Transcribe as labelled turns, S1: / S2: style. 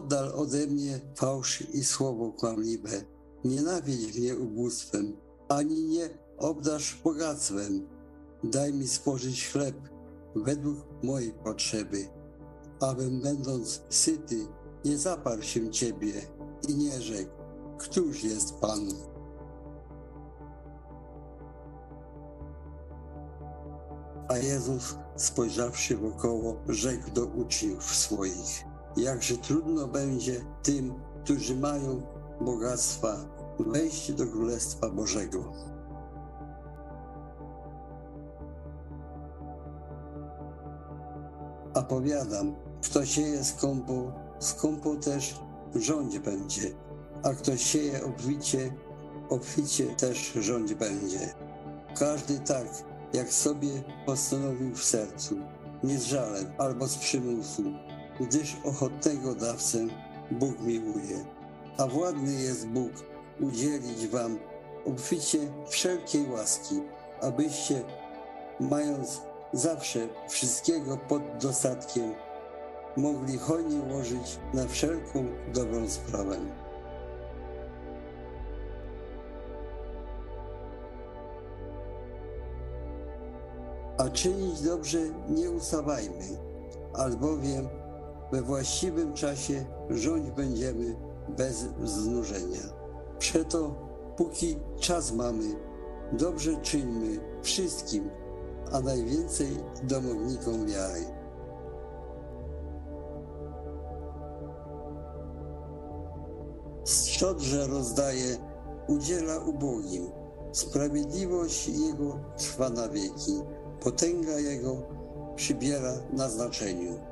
S1: Oddal ode mnie fałsz i słowo kłamliwe. Nienawidź mnie ubóstwem, ani nie obdasz bogactwem. Daj mi spożyć chleb według mojej potrzeby, abym będąc syty nie zaparł się Ciebie i nie rzekł, któż jest Pan. A Jezus, spojrzawszy wokoło, rzekł do uczniów swoich, jakże trudno będzie tym, którzy mają bogactwa, wejść do Królestwa Bożego. A powiadam, kto sieje skąpo, skąpo też rządź będzie, a kto sieje obficie, obficie też rządź będzie. Każdy tak, jak sobie postanowił w sercu, nie z żalem albo z przymusu, gdyż ochotnego dawcę Bóg miłuje. A władny jest Bóg udzielić wam obficie wszelkiej łaski, abyście, mając zawsze wszystkiego pod dostatkiem, mogli hojnie łożyć na wszelką dobrą sprawę. A czynić dobrze nie ustawajmy, albowiem we właściwym czasie rządź będziemy bez znużenia. Przeto, póki czas mamy, dobrze czyńmy wszystkim, a najwięcej domownikom wiary. Szczodrze rozdaje, udziela ubogim. Sprawiedliwość Jego trwa na wieki, potęga Jego przybiera na znaczeniu.